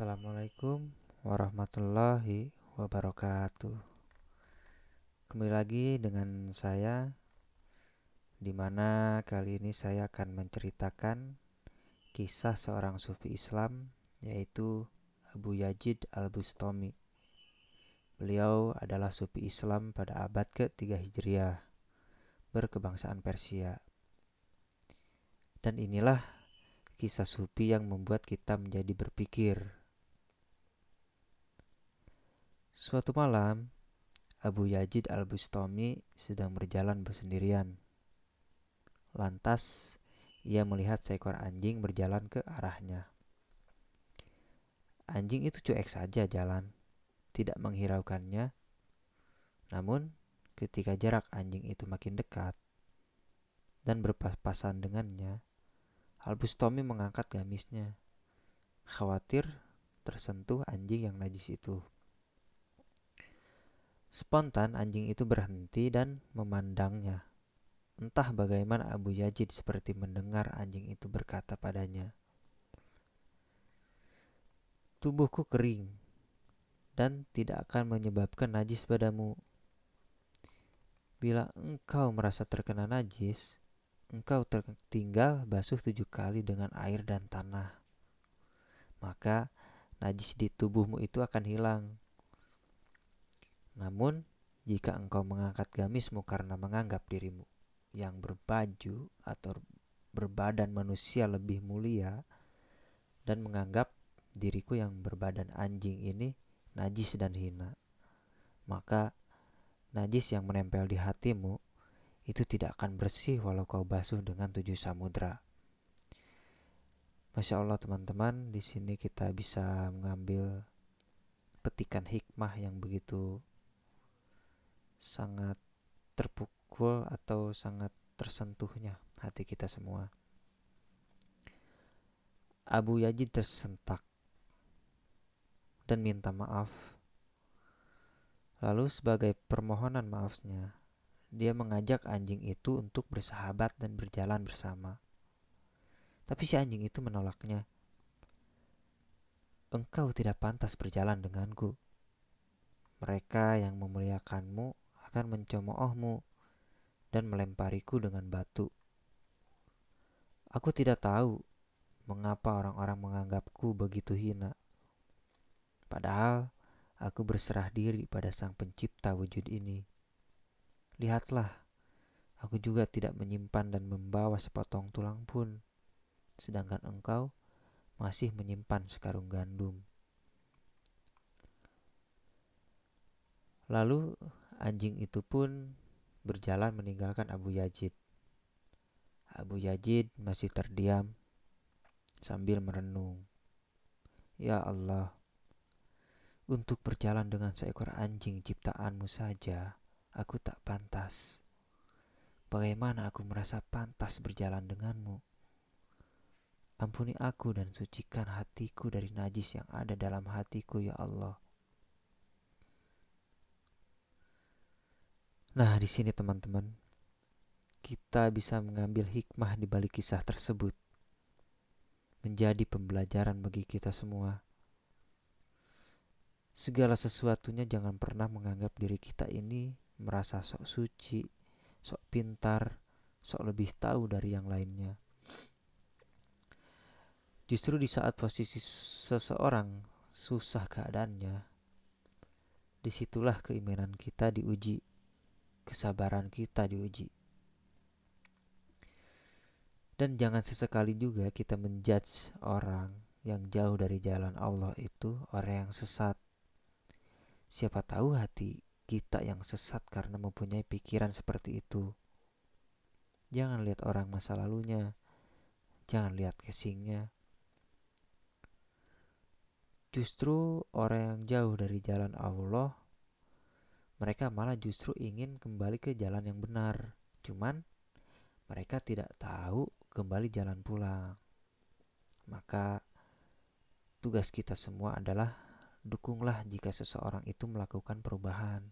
Assalamualaikum warahmatullahi wabarakatuh. Kembali lagi dengan saya, di mana kali ini saya akan menceritakan kisah seorang sufi Islam, yaitu Abu Yazid Al-Bustami. Beliau adalah sufi Islam pada abad ke-3 Hijriah, berkebangsaan Persia. Dan inilah kisah sufi yang membuat kita menjadi berpikir Suatu malam, Abu Yazid al-Bustami sedang berjalan bersendirian. Lantas, ia melihat seekor anjing berjalan ke arahnya. Anjing itu cuek saja jalan, tidak menghiraukannya. Namun, ketika jarak anjing itu makin dekat dan berpapasan dengannya, Al-Bustami mengangkat gamisnya, khawatir tersentuh anjing yang najis itu. Spontan anjing itu berhenti dan memandangnya. Entah bagaimana Abu Yazid seperti mendengar anjing itu berkata padanya, Tubuhku kering dan tidak akan menyebabkan najis padamu. Bila engkau merasa terkena najis, engkau tertinggal basuh tujuh kali dengan air dan tanah. Maka najis di tubuhmu itu akan hilang namun, jika engkau mengangkat gamismu karena menganggap dirimu yang berbaju atau berbadan manusia lebih mulia dan menganggap diriku yang berbadan anjing ini najis dan hina, maka najis yang menempel di hatimu itu tidak akan bersih walau kau basuh dengan tujuh samudra. Masya Allah teman-teman, di sini kita bisa mengambil petikan hikmah yang begitu sangat terpukul atau sangat tersentuhnya hati kita semua. Abu Yazid tersentak dan minta maaf. Lalu sebagai permohonan maafnya, dia mengajak anjing itu untuk bersahabat dan berjalan bersama. Tapi si anjing itu menolaknya. Engkau tidak pantas berjalan denganku. Mereka yang memuliakanmu akan mencemoohmu dan melempariku dengan batu. Aku tidak tahu mengapa orang-orang menganggapku begitu hina. Padahal aku berserah diri pada Sang Pencipta wujud ini. Lihatlah, aku juga tidak menyimpan dan membawa sepotong tulang pun, sedangkan engkau masih menyimpan sekarung gandum. Lalu Anjing itu pun berjalan meninggalkan Abu Yazid. Abu Yazid masih terdiam sambil merenung. Ya Allah, untuk berjalan dengan seekor anjing ciptaanmu saja, aku tak pantas. Bagaimana aku merasa pantas berjalan denganmu? Ampuni aku dan sucikan hatiku dari najis yang ada dalam hatiku, ya Allah. Nah, di sini teman-teman, kita bisa mengambil hikmah di balik kisah tersebut. Menjadi pembelajaran bagi kita semua. Segala sesuatunya jangan pernah menganggap diri kita ini merasa sok suci, sok pintar, sok lebih tahu dari yang lainnya. Justru di saat posisi seseorang susah keadaannya, di situlah keimanan kita diuji kesabaran kita diuji. Dan jangan sesekali juga kita menjudge orang yang jauh dari jalan Allah itu orang yang sesat. Siapa tahu hati kita yang sesat karena mempunyai pikiran seperti itu. Jangan lihat orang masa lalunya. Jangan lihat casingnya. Justru orang yang jauh dari jalan Allah mereka malah justru ingin kembali ke jalan yang benar. Cuman mereka tidak tahu kembali jalan pulang. Maka tugas kita semua adalah dukunglah jika seseorang itu melakukan perubahan.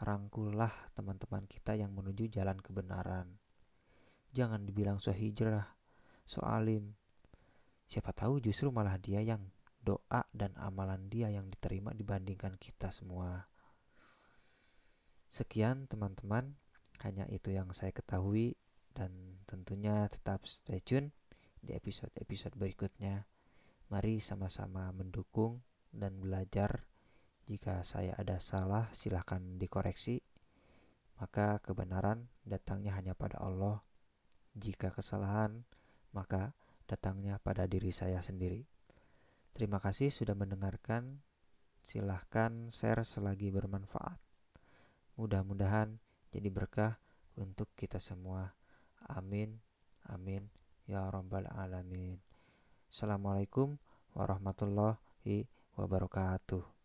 Rangkullah teman-teman kita yang menuju jalan kebenaran. Jangan dibilang hijrah, so alim. Siapa tahu justru malah dia yang doa dan amalan dia yang diterima dibandingkan kita semua. Sekian teman-teman, hanya itu yang saya ketahui dan tentunya tetap stay tune di episode-episode berikutnya. Mari sama-sama mendukung dan belajar. Jika saya ada salah, silahkan dikoreksi. Maka kebenaran datangnya hanya pada Allah. Jika kesalahan, maka datangnya pada diri saya sendiri. Terima kasih sudah mendengarkan. Silahkan share selagi bermanfaat. Mudah-mudahan jadi berkah untuk kita semua. Amin. Amin. Ya Rabbal Alamin. Assalamualaikum warahmatullahi wabarakatuh.